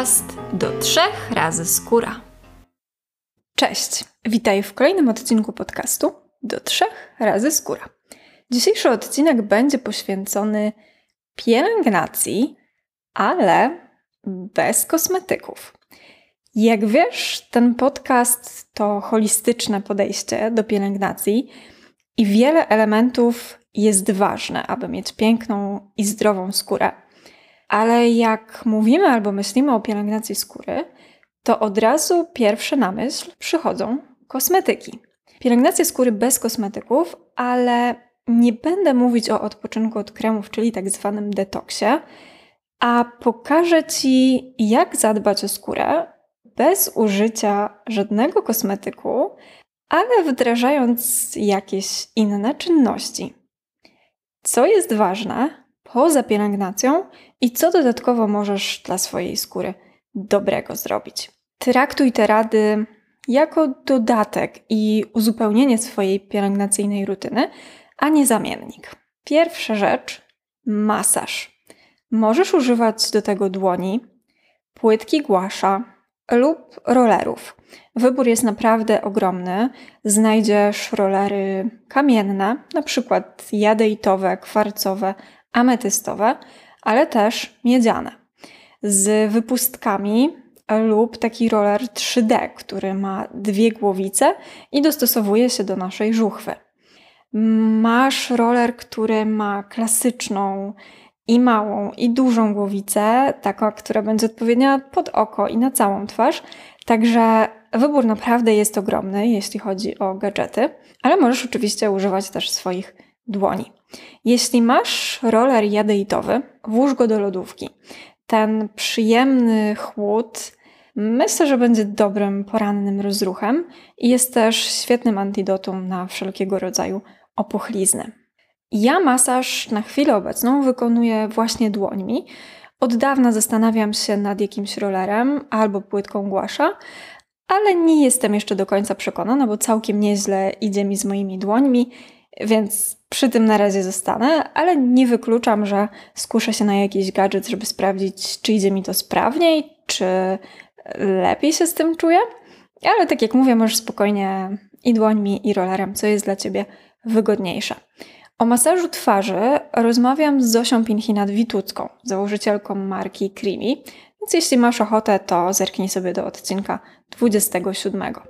podcast do trzech razy skóra. Cześć, witaj w kolejnym odcinku podcastu do trzech razy skóra. Dzisiejszy odcinek będzie poświęcony pielęgnacji, ale bez kosmetyków. Jak wiesz, ten podcast to holistyczne podejście do pielęgnacji i wiele elementów jest ważne, aby mieć piękną i zdrową skórę. Ale jak mówimy albo myślimy o pielęgnacji skóry, to od razu pierwsze na myśl przychodzą kosmetyki. Pielęgnacja skóry bez kosmetyków, ale nie będę mówić o odpoczynku od kremów, czyli tak zwanym detoksie, a pokażę Ci, jak zadbać o skórę bez użycia żadnego kosmetyku, ale wdrażając jakieś inne czynności. Co jest ważne poza pielęgnacją i co dodatkowo możesz dla swojej skóry dobrego zrobić. Traktuj te rady jako dodatek i uzupełnienie swojej pielęgnacyjnej rutyny, a nie zamiennik. Pierwsza rzecz masaż. Możesz używać do tego dłoni, płytki głasza lub rollerów. Wybór jest naprawdę ogromny. Znajdziesz rollery kamienne, na przykład jadeitowe, kwarcowe, ametystowe, ale też miedziane. Z wypustkami lub taki roller 3D, który ma dwie głowice i dostosowuje się do naszej żuchwy. Masz roller, który ma klasyczną i małą, i dużą głowicę, taką, która będzie odpowiednia pod oko i na całą twarz. Także wybór naprawdę jest ogromny, jeśli chodzi o gadżety, ale możesz oczywiście używać też swoich dłoni. Jeśli masz roller jadeitowy, włóż go do lodówki. Ten przyjemny chłód myślę, że będzie dobrym porannym rozruchem i jest też świetnym antidotum na wszelkiego rodzaju opuchlizny. Ja masaż na chwilę obecną wykonuję właśnie dłońmi. Od dawna zastanawiam się nad jakimś rollerem albo płytką głasza, ale nie jestem jeszcze do końca przekonana, bo całkiem nieźle idzie mi z moimi dłońmi, więc przy tym na razie zostanę, ale nie wykluczam, że skuszę się na jakiś gadżet, żeby sprawdzić, czy idzie mi to sprawniej, czy lepiej się z tym czuję. Ale tak jak mówię, możesz spokojnie i dłońmi, i rollerem, co jest dla Ciebie wygodniejsze. O masażu twarzy rozmawiam z Zosią Pinchinat-Witucką, założycielką marki Creamy, więc jeśli masz ochotę, to zerknij sobie do odcinka 27.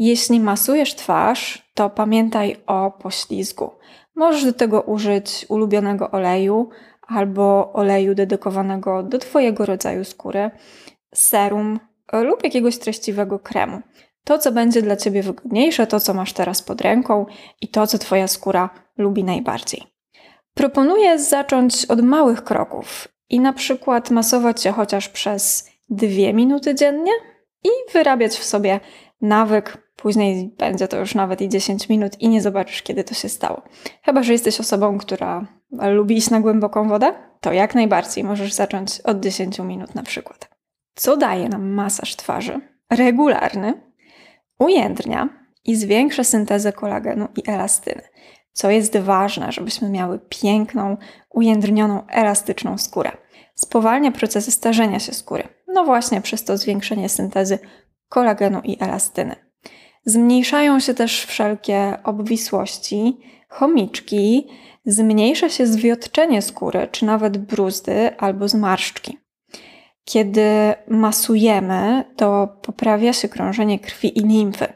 Jeśli masujesz twarz, to pamiętaj o poślizgu. Możesz do tego użyć ulubionego oleju albo oleju dedykowanego do Twojego rodzaju skóry, serum lub jakiegoś treściwego kremu. To, co będzie dla Ciebie wygodniejsze, to, co masz teraz pod ręką i to, co Twoja skóra lubi najbardziej. Proponuję zacząć od małych kroków i na przykład masować się chociaż przez dwie minuty dziennie i wyrabiać w sobie nawyk. Później będzie to już nawet i 10 minut i nie zobaczysz, kiedy to się stało. Chyba, że jesteś osobą, która lubi iść na głęboką wodę, to jak najbardziej możesz zacząć od 10 minut na przykład. Co daje nam masaż twarzy? Regularny, ujędrnia i zwiększa syntezę kolagenu i elastyny, co jest ważne, żebyśmy miały piękną, ujędrnioną, elastyczną skórę. Spowalnia procesy starzenia się skóry, no właśnie przez to zwiększenie syntezy kolagenu i elastyny. Zmniejszają się też wszelkie obwisłości, chomiczki, zmniejsza się zwiotczenie skóry, czy nawet bruzdy albo zmarszczki. Kiedy masujemy, to poprawia się krążenie krwi i limfy,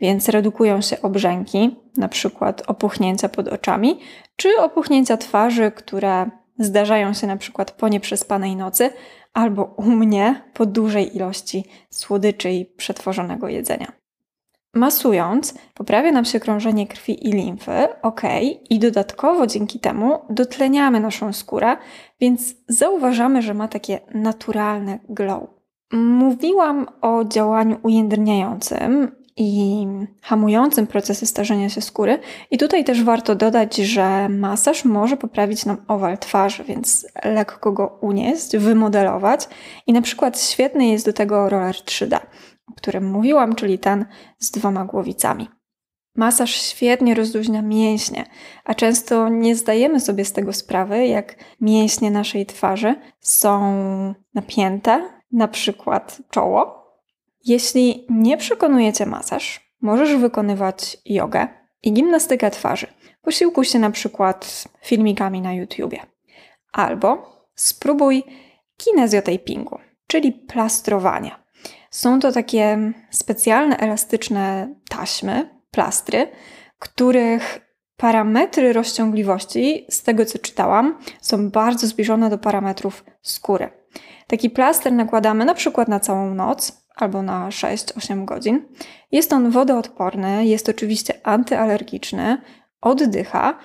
więc redukują się obrzęki, na przykład opuchnięcia pod oczami, czy opuchnięcia twarzy, które zdarzają się na przykład po nieprzespanej nocy, albo u mnie po dużej ilości słodyczy i przetworzonego jedzenia. Masując, poprawia nam się krążenie krwi i limfy, ok, i dodatkowo dzięki temu dotleniamy naszą skórę, więc zauważamy, że ma takie naturalne glow. Mówiłam o działaniu ujędrniającym i hamującym procesy starzenia się skóry, i tutaj też warto dodać, że masaż może poprawić nam owal twarzy, więc lekko go unieść, wymodelować, i na przykład świetny jest do tego roller 3D o którym mówiłam, czyli ten z dwoma głowicami. Masaż świetnie rozluźnia mięśnie, a często nie zdajemy sobie z tego sprawy, jak mięśnie naszej twarzy są napięte, na przykład czoło. Jeśli nie przekonujecie masaż, możesz wykonywać jogę i gimnastykę twarzy. Posiłkuj się na przykład filmikami na YouTubie. Albo spróbuj kinezjotapingu, czyli plastrowania. Są to takie specjalne, elastyczne taśmy, plastry, których parametry rozciągliwości, z tego co czytałam, są bardzo zbliżone do parametrów skóry. Taki plaster nakładamy na przykład na całą noc albo na 6-8 godzin. Jest on wodoodporny, jest oczywiście antyalergiczny, oddycha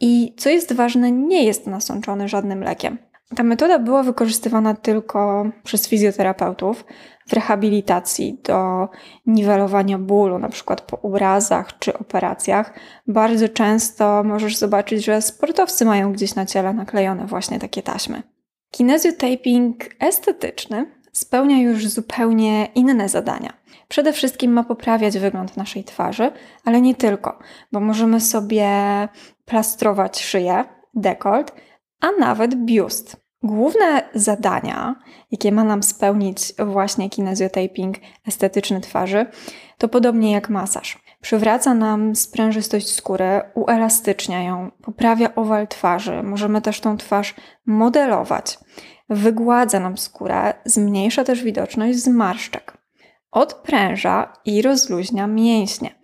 i co jest ważne, nie jest nasączony żadnym lekiem. Ta metoda była wykorzystywana tylko przez fizjoterapeutów w rehabilitacji do niwelowania bólu, na przykład po urazach czy operacjach. Bardzo często możesz zobaczyć, że sportowcy mają gdzieś na ciele naklejone właśnie takie taśmy. Kinesiotaping estetyczny spełnia już zupełnie inne zadania. Przede wszystkim ma poprawiać wygląd naszej twarzy, ale nie tylko, bo możemy sobie plastrować szyję, dekolt, a nawet biust. Główne zadania, jakie ma nam spełnić właśnie kinezjotaping estetyczny twarzy, to podobnie jak masaż. Przywraca nam sprężystość skóry, uelastycznia ją, poprawia owal twarzy. Możemy też tą twarz modelować. Wygładza nam skórę, zmniejsza też widoczność zmarszczek. Odpręża i rozluźnia mięśnie.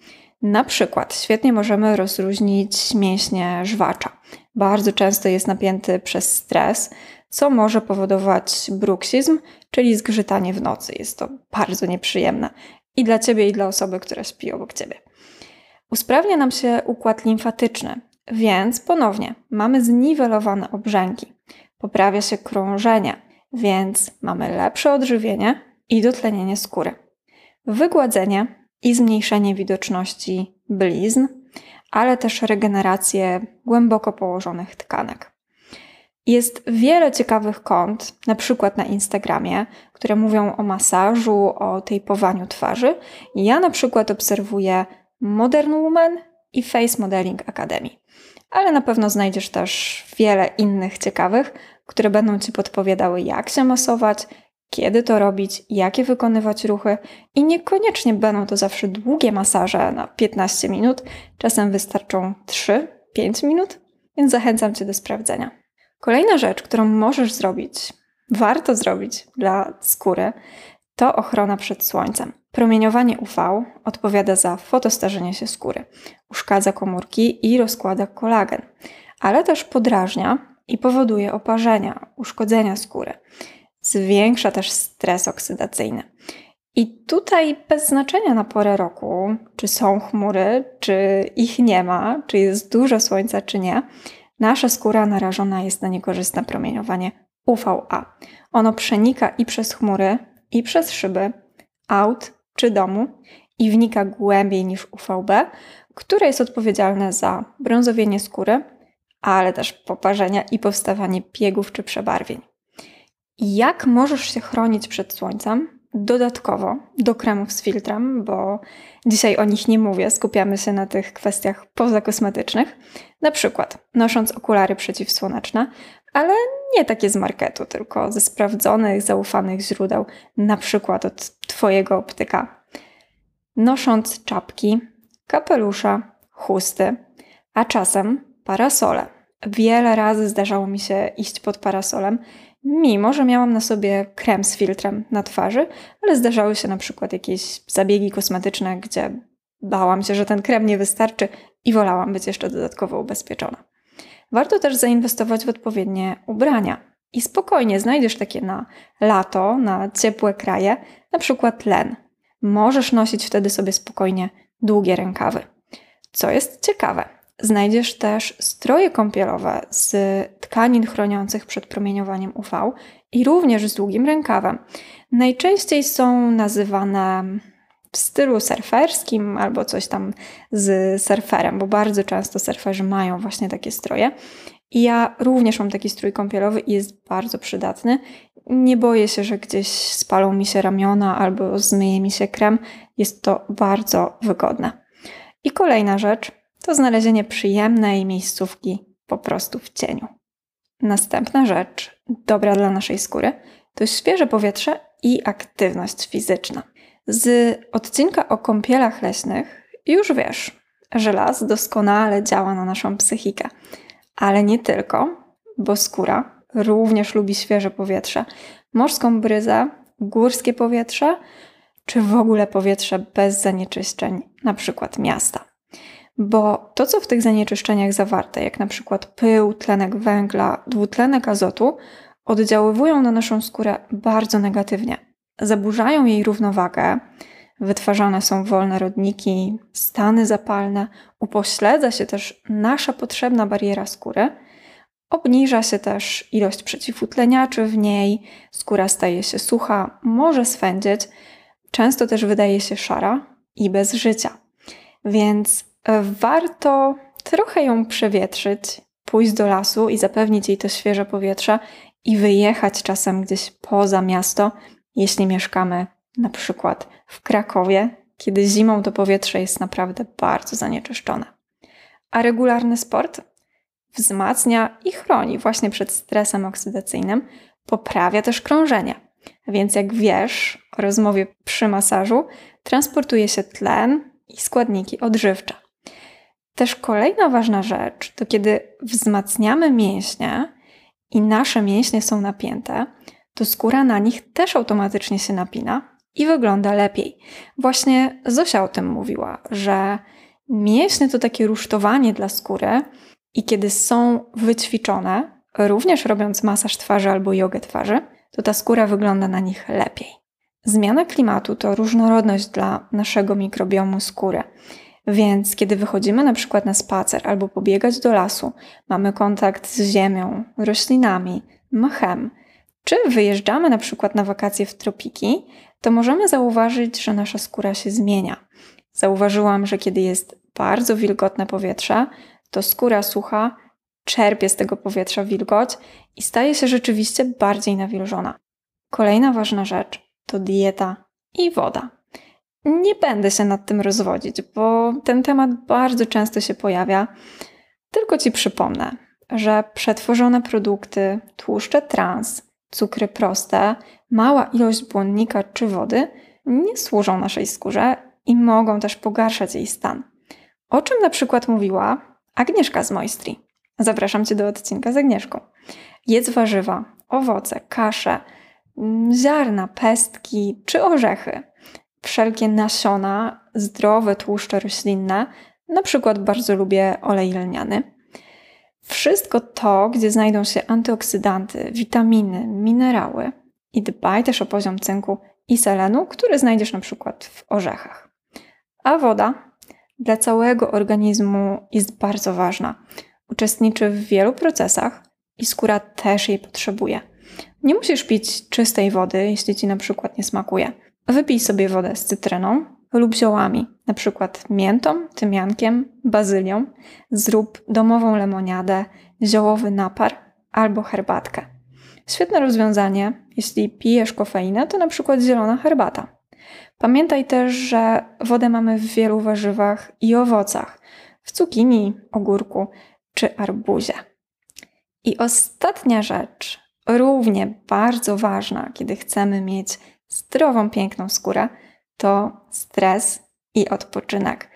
Na przykład świetnie możemy rozluźnić mięśnie żwacza. Bardzo często jest napięty przez stres, co może powodować bruksizm, czyli zgrzytanie w nocy. Jest to bardzo nieprzyjemne i dla ciebie, i dla osoby, która śpi obok ciebie. Usprawnia nam się układ limfatyczny, więc ponownie mamy zniwelowane obrzęki. Poprawia się krążenie, więc mamy lepsze odżywienie i dotlenienie skóry. Wygładzenie i zmniejszenie widoczności blizn, ale też regenerację głęboko położonych tkanek. Jest wiele ciekawych kont, na przykład na Instagramie, które mówią o masażu, o tejpowaniu twarzy. Ja na przykład obserwuję Modern Woman i Face Modeling Academy. Ale na pewno znajdziesz też wiele innych ciekawych, które będą Ci podpowiadały, jak się masować, kiedy to robić, jakie wykonywać ruchy i niekoniecznie będą to zawsze długie masaże na 15 minut, czasem wystarczą 3-5 minut, więc zachęcam Cię do sprawdzenia. Kolejna rzecz, którą możesz zrobić, warto zrobić dla skóry, to ochrona przed słońcem. Promieniowanie UV odpowiada za fotostarzenie się skóry, uszkadza komórki i rozkłada kolagen, ale też podrażnia i powoduje oparzenia, uszkodzenia skóry. Zwiększa też stres oksydacyjny. I tutaj bez znaczenia na porę roku, czy są chmury, czy ich nie ma, czy jest dużo słońca, czy nie, nasza skóra narażona jest na niekorzystne promieniowanie UVA. Ono przenika i przez chmury, i przez szyby, aut czy domu i wnika głębiej niż UVB, które jest odpowiedzialne za brązowienie skóry, ale też poparzenia i powstawanie piegów czy przebarwień. Jak możesz się chronić przed słońcem? Dodatkowo do kremów z filtrem, bo dzisiaj o nich nie mówię, skupiamy się na tych kwestiach pozakosmetycznych. Na przykład nosząc okulary przeciwsłoneczne, ale nie takie z marketu, tylko ze sprawdzonych, zaufanych źródeł, na przykład od Twojego optyka. Nosząc czapki, kapelusze, chusty, a czasem parasole. Wiele razy zdarzało mi się iść pod parasolem Mimo, że miałam na sobie krem z filtrem na twarzy, ale zdarzały się na przykład jakieś zabiegi kosmetyczne, gdzie bałam się, że ten krem nie wystarczy i wolałam być jeszcze dodatkowo ubezpieczona. Warto też zainwestować w odpowiednie ubrania. I spokojnie znajdziesz takie na lato, na ciepłe kraje, na przykład len. Możesz nosić wtedy sobie spokojnie długie rękawy. Co jest ciekawe, Znajdziesz też stroje kąpielowe z tkanin chroniących przed promieniowaniem UV i również z długim rękawem. Najczęściej są nazywane w stylu surferskim albo coś tam z surferem, bo bardzo często surferzy mają właśnie takie stroje. I ja również mam taki strój kąpielowy i jest bardzo przydatny. Nie boję się, że gdzieś spalą mi się ramiona albo zmyje mi się krem. Jest to bardzo wygodne. I kolejna rzecz – to znalezienie przyjemnej miejscówki po prostu w cieniu. Następna rzecz, dobra dla naszej skóry, to świeże powietrze i aktywność fizyczna. Z odcinka o kąpielach leśnych już wiesz, że las doskonale działa na naszą psychikę, ale nie tylko, bo skóra również lubi świeże powietrze, morską bryzę, górskie powietrze, czy w ogóle powietrze bez zanieczyszczeń, na przykład miasta. Bo to, co w tych zanieczyszczeniach zawarte, jak na przykład pył, tlenek węgla, dwutlenek azotu, oddziaływują na naszą skórę bardzo negatywnie. Zaburzają jej równowagę, wytwarzane są wolne rodniki, stany zapalne, upośledza się też nasza potrzebna bariera skóry, obniża się też ilość przeciwutleniaczy w niej, skóra staje się sucha, może swędzieć, często też wydaje się szara i bez życia. Więc warto trochę ją przewietrzyć, pójść do lasu i zapewnić jej to świeże powietrze i wyjechać czasem gdzieś poza miasto, jeśli mieszkamy na przykład w Krakowie, kiedy zimą to powietrze jest naprawdę bardzo zanieczyszczone. A regularny sport wzmacnia i chroni właśnie przed stresem oksydacyjnym, poprawia też krążenie. Więc jak wiesz o rozmowie przy masażu, transportuje się tlen i składniki odżywcze. Też kolejna ważna rzecz to kiedy wzmacniamy mięśnie i nasze mięśnie są napięte, to skóra na nich też automatycznie się napina i wygląda lepiej. Właśnie Zosia o tym mówiła, że mięśnie to takie rusztowanie dla skóry i kiedy są wyćwiczone, również robiąc masaż twarzy albo jogę twarzy, to ta skóra wygląda na nich lepiej. Zmiana klimatu to różnorodność dla naszego mikrobiomu skóry. Więc kiedy wychodzimy na przykład na spacer albo pobiegać do lasu, mamy kontakt z ziemią, roślinami, mchem, czy wyjeżdżamy na przykład na wakacje w tropiki, to możemy zauważyć, że nasza skóra się zmienia. Zauważyłam, że kiedy jest bardzo wilgotne powietrze, to skóra sucha czerpie z tego powietrza wilgoć i staje się rzeczywiście bardziej nawilżona. Kolejna ważna rzecz to dieta i woda. Nie będę się nad tym rozwodzić, bo ten temat bardzo często się pojawia. Tylko Ci przypomnę, że przetworzone produkty, tłuszcze trans, cukry proste, mała ilość błonnika czy wody nie służą naszej skórze i mogą też pogarszać jej stan. O czym na przykład mówiła Agnieszka z Moistri. Zapraszam Cię do odcinka z Agnieszką. Jedz warzywa, owoce, kasze, ziarna, pestki czy orzechy. Wszelkie nasiona, zdrowe tłuszcze roślinne, na przykład bardzo lubię olej lniany. Wszystko to, gdzie znajdą się antyoksydanty, witaminy, minerały i dbaj też o poziom cynku i selenu, który znajdziesz na przykład w orzechach. A woda dla całego organizmu jest bardzo ważna. Uczestniczy w wielu procesach i skóra też jej potrzebuje. Nie musisz pić czystej wody, jeśli ci na przykład nie smakuje. Wypij sobie wodę z cytryną lub ziołami, przykład miętą, tymiankiem, bazylią. Zrób domową lemoniadę, ziołowy napar albo herbatkę. Świetne rozwiązanie, jeśli pijesz kofeinę, to przykład zielona herbata. Pamiętaj też, że wodę mamy w wielu warzywach i owocach, w cukinii, ogórku czy arbuzie. I ostatnia rzecz, równie bardzo ważna, kiedy chcemy mieć zdrową, piękną skórę, to stres i odpoczynek.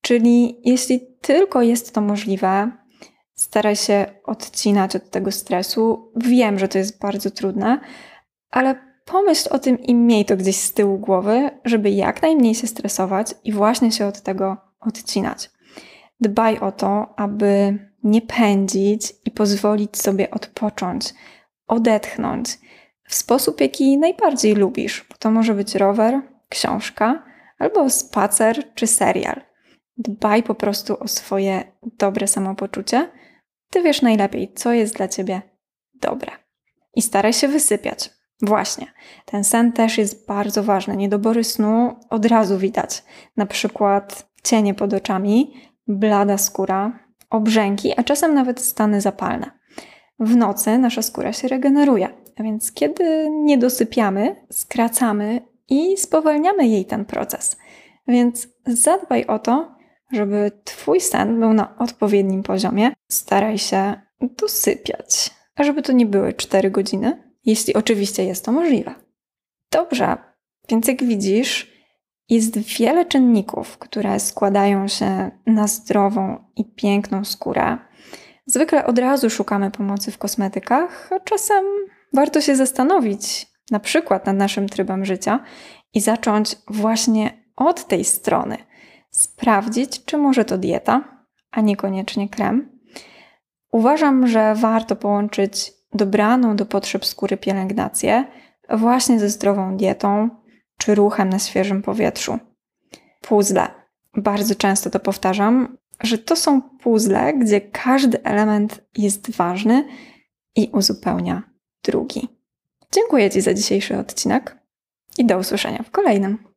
Czyli jeśli tylko jest to możliwe, staraj się odcinać od tego stresu. Wiem, że to jest bardzo trudne, ale pomyśl o tym i miej to gdzieś z tyłu głowy, żeby jak najmniej się stresować i właśnie się od tego odcinać. Dbaj o to, aby nie pędzić i pozwolić sobie odpocząć, odetchnąć w sposób, jaki najbardziej lubisz. To może być rower, książka albo spacer czy serial. Dbaj po prostu o swoje dobre samopoczucie. Ty wiesz najlepiej, co jest dla ciebie dobre. I staraj się wysypiać. Właśnie, ten sen też jest bardzo ważny. Niedobory snu od razu widać. Na przykład cienie pod oczami, blada skóra, obrzęki, a czasem nawet stany zapalne. W nocy nasza skóra się regeneruje, a więc kiedy nie dosypiamy, skracamy i spowalniamy jej ten proces. Więc zadbaj o to, żeby Twój sen był na odpowiednim poziomie. Staraj się dosypiać, a żeby to nie były 4 godziny, jeśli oczywiście jest to możliwe. Dobrze, więc jak widzisz, jest wiele czynników, które składają się na zdrową i piękną skórę. Zwykle od razu szukamy pomocy w kosmetykach, a czasem warto się zastanowić, na przykład nad naszym trybem życia i zacząć właśnie od tej strony. Sprawdzić, czy może to dieta, a niekoniecznie krem. Uważam, że warto połączyć dobraną do potrzeb skóry pielęgnację właśnie ze zdrową dietą czy ruchem na świeżym powietrzu. Puzzle. Bardzo często to powtarzam, że to są puzzle, gdzie każdy element jest ważny i uzupełnia drugi. Dziękuję Ci za dzisiejszy odcinek i do usłyszenia w kolejnym.